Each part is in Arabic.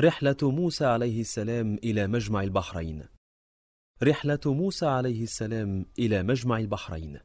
رحلة موسى عليه السلام إلى مجمع البحرين. رحلة موسى عليه السلام إلى مجمع البحرين.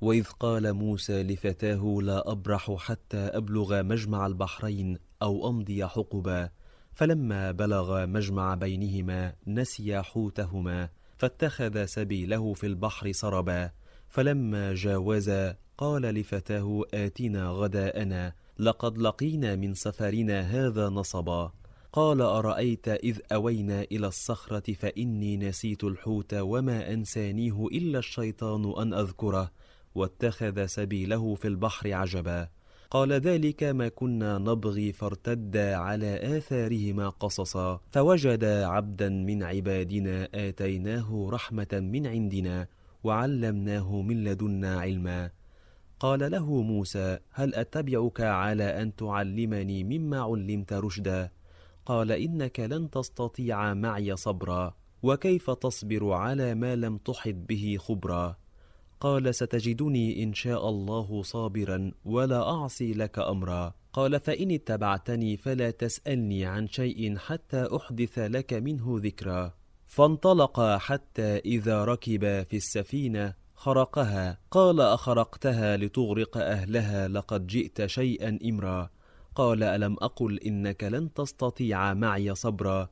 وإذ قال موسى لفتاه لا أبرح حتى أبلغ مجمع البحرين أو أمضي حقبا. فلما بلغ مجمع بينهما نسي حوتهما فاتخذ سبيله في البحر سربا. فلما جاوزا قال لفتاه آتنا غداءنا لقد لقينا من سفرنا هذا نصبا. قال أرأيت إذ أوينا إلى الصخرة فإني نسيت الحوت وما أنسانيه إلا الشيطان أن أذكره واتخذ سبيله في البحر عجبا. قال ذلك ما كنا نبغي فارتدا على آثارهما قصصا. فوجدا عبدا من عبادنا آتيناه رحمة من عندنا وعلمناه من لدنا علما. قال له موسى هل أتبعك على أن تعلمني مما علمت رشدا؟ قال إنك لن تستطيع معي صبرا وكيف تصبر على ما لم تحط به خبرا؟ قال ستجدني إن شاء الله صابرا ولا أعصي لك أمرا. قال فإن اتبعتني فلا تسألني عن شيء حتى أحدث لك منه ذكرا. فانطلقا حتى إذا ركبا في السفينة خرقها. قال أخرقتها لتغرق أهلها لقد جئت شيئا إمرا. قال ألم أقل إنك لن تستطيع معي صبرا؟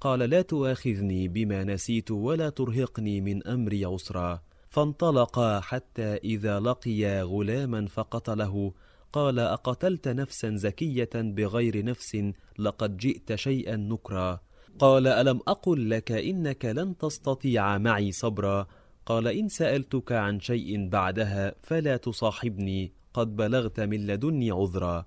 قال لا تؤاخذني بما نسيت ولا ترهقني من أمري عسرا فانطلقا حتى إذا لقيا غلاما فقتله. قال أقتلت نفسا زكية بغير نفس لقد جئت شيئا نكرا. قال ألم أقل لك إنك لن تستطيع معي صبرا؟ قال إن سألتك عن شيء بعدها فلا تصاحبني. قد بلغت من لدني عذرا.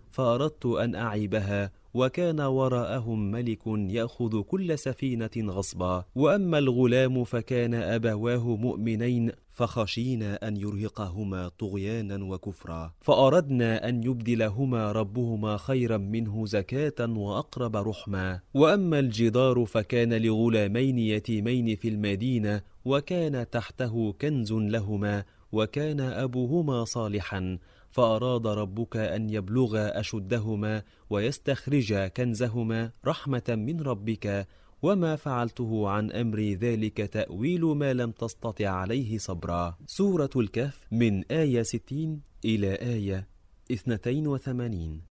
فأردت أن أعيبها وكان وراءهم ملك يأخذ كل سفينة غصبا. وأما الغلام فكان أبواه مؤمنين فخشينا أن يرهقهما طغيانا وكفرا. فأردنا أن يبدلهما ربهما خيرا منه زكاة وأقرب رحما. وأما الجدار فكان لغلامين يتيمين في المدينة وكان تحته كنز لهما وكان أبوهما صالحا. فأراد ربك أن يبلغا أشدهما ويستخرجا كنزهما رحمة من ربك وما فعلته عن أمري ذلك تأويل ما لم تستطع عليه صبرا. سورة الكهف من آية 60 إلى آية 82